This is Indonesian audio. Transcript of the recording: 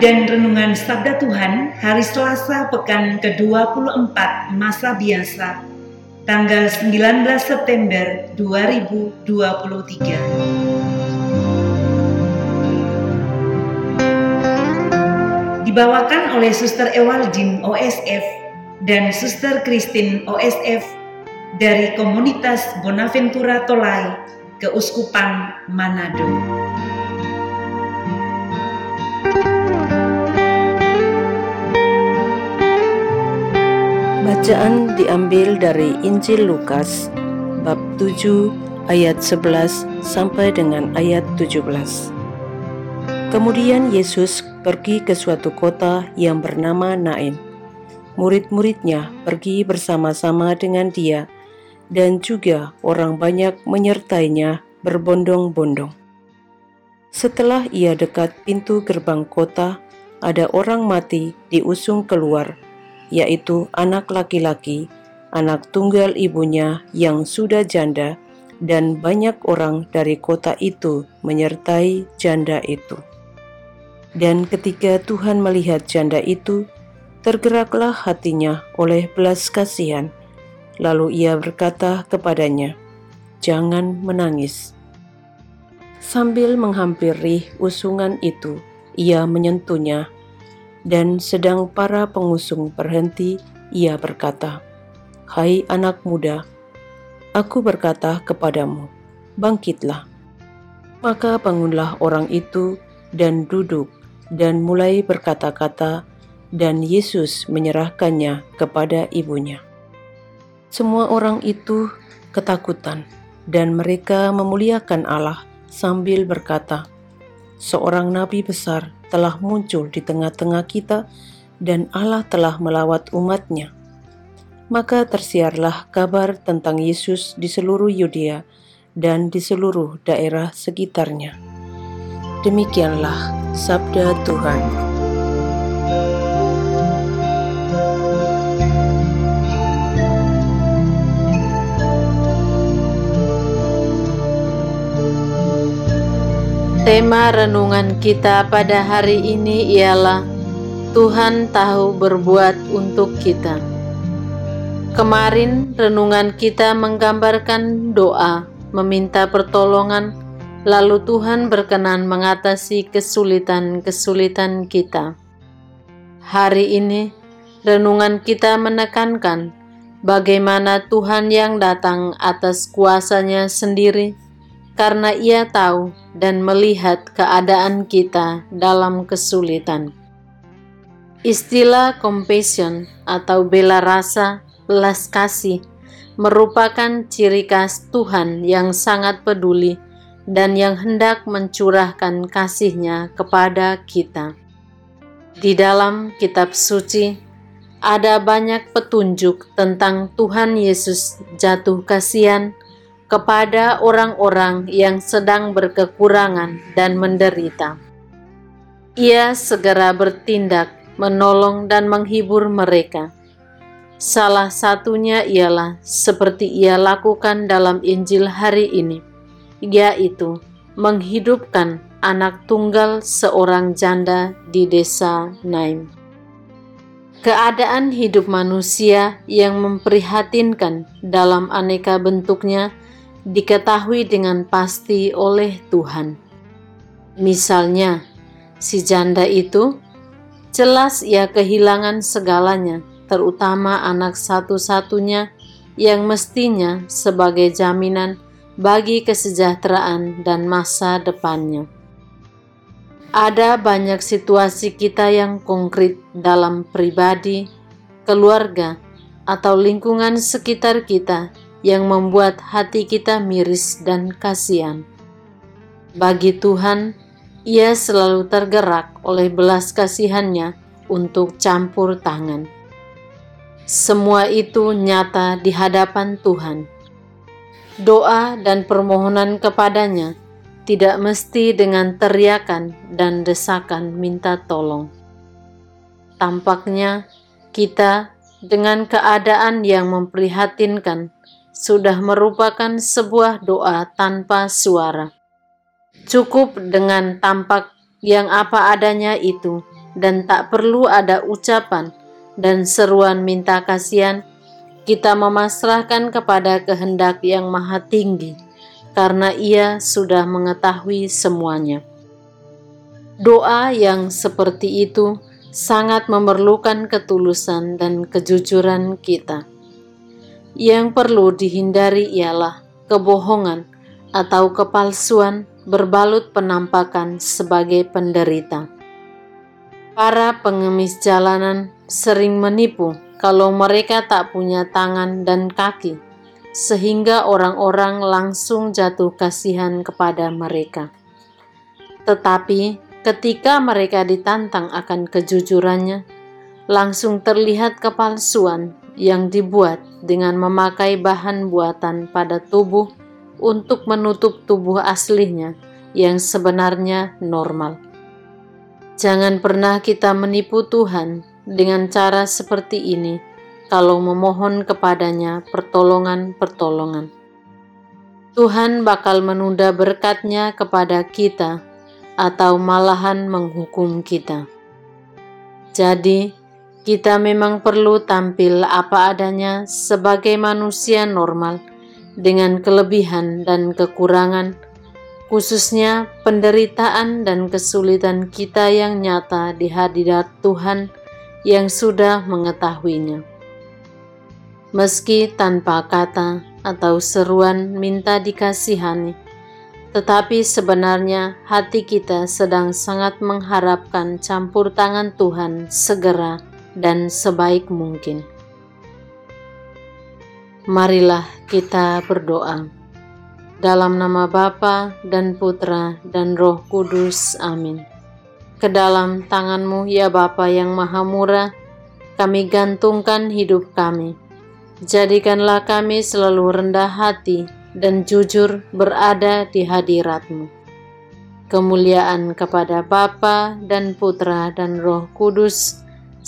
Dan Renungan Sabda Tuhan Hari Selasa Pekan ke-24 Masa Biasa Tanggal 19 September 2023 Dibawakan oleh Suster Ewaldin OSF dan Suster Christine OSF dari Komunitas Bonaventura Tolai, Keuskupan Manado. Bacaan diambil dari Injil Lukas bab 7 ayat 11 sampai dengan ayat 17. Kemudian Yesus pergi ke suatu kota yang bernama Nain. Murid-muridnya pergi bersama-sama dengan dia dan juga orang banyak menyertainya berbondong-bondong. Setelah ia dekat pintu gerbang kota, ada orang mati diusung keluar yaitu anak laki-laki, anak tunggal ibunya yang sudah janda, dan banyak orang dari kota itu menyertai janda itu. Dan ketika Tuhan melihat janda itu, tergeraklah hatinya oleh belas kasihan. Lalu ia berkata kepadanya, "Jangan menangis." Sambil menghampiri usungan itu, ia menyentuhnya dan sedang para pengusung berhenti, ia berkata, "Hai anak muda, aku berkata kepadamu, bangkitlah." Maka bangunlah orang itu dan duduk dan mulai berkata-kata, dan Yesus menyerahkannya kepada ibunya. Semua orang itu ketakutan, dan mereka memuliakan Allah sambil berkata, "Seorang nabi besar telah muncul di tengah-tengah kita dan Allah telah melawat umatnya. Maka tersiarlah kabar tentang Yesus di seluruh Yudea dan di seluruh daerah sekitarnya. Demikianlah sabda Tuhan. Tema renungan kita pada hari ini ialah Tuhan tahu berbuat untuk kita. Kemarin renungan kita menggambarkan doa, meminta pertolongan, lalu Tuhan berkenan mengatasi kesulitan-kesulitan kita. Hari ini renungan kita menekankan bagaimana Tuhan yang datang atas kuasanya sendiri karena ia tahu dan melihat keadaan kita dalam kesulitan. Istilah compassion atau bela rasa, belas kasih, merupakan ciri khas Tuhan yang sangat peduli dan yang hendak mencurahkan kasihnya kepada kita. Di dalam kitab suci, ada banyak petunjuk tentang Tuhan Yesus jatuh kasihan, kepada orang-orang yang sedang berkekurangan dan menderita. Ia segera bertindak, menolong, dan menghibur mereka. Salah satunya ialah seperti ia lakukan dalam Injil hari ini, yaitu menghidupkan anak tunggal seorang janda di desa Naim. Keadaan hidup manusia yang memprihatinkan dalam aneka bentuknya diketahui dengan pasti oleh Tuhan. Misalnya, si janda itu jelas ia kehilangan segalanya, terutama anak satu-satunya yang mestinya sebagai jaminan bagi kesejahteraan dan masa depannya. Ada banyak situasi kita yang konkret dalam pribadi, keluarga, atau lingkungan sekitar kita yang membuat hati kita miris dan kasihan. Bagi Tuhan, Ia selalu tergerak oleh belas kasihannya untuk campur tangan. Semua itu nyata di hadapan Tuhan. Doa dan permohonan kepadanya tidak mesti dengan teriakan dan desakan minta tolong. Tampaknya kita dengan keadaan yang memprihatinkan sudah merupakan sebuah doa tanpa suara. Cukup dengan tampak yang apa adanya itu, dan tak perlu ada ucapan dan seruan minta kasihan. Kita memasrahkan kepada kehendak yang maha tinggi, karena Ia sudah mengetahui semuanya. Doa yang seperti itu sangat memerlukan ketulusan dan kejujuran kita. Yang perlu dihindari ialah kebohongan atau kepalsuan berbalut penampakan sebagai penderita. Para pengemis jalanan sering menipu kalau mereka tak punya tangan dan kaki, sehingga orang-orang langsung jatuh kasihan kepada mereka. Tetapi ketika mereka ditantang akan kejujurannya, langsung terlihat kepalsuan yang dibuat dengan memakai bahan buatan pada tubuh untuk menutup tubuh aslinya yang sebenarnya normal. Jangan pernah kita menipu Tuhan dengan cara seperti ini kalau memohon kepadanya pertolongan-pertolongan. Tuhan bakal menunda berkatnya kepada kita atau malahan menghukum kita. Jadi, kita memang perlu tampil apa adanya sebagai manusia normal dengan kelebihan dan kekurangan, khususnya penderitaan dan kesulitan kita yang nyata di hadirat Tuhan yang sudah mengetahuinya. Meski tanpa kata atau seruan minta dikasihani, tetapi sebenarnya hati kita sedang sangat mengharapkan campur tangan Tuhan segera dan sebaik mungkin. Marilah kita berdoa. Dalam nama Bapa dan Putra dan Roh Kudus. Amin. Ke dalam tanganmu ya Bapa yang Maha Murah, kami gantungkan hidup kami. Jadikanlah kami selalu rendah hati dan jujur berada di hadiratmu. Kemuliaan kepada Bapa dan Putra dan Roh Kudus,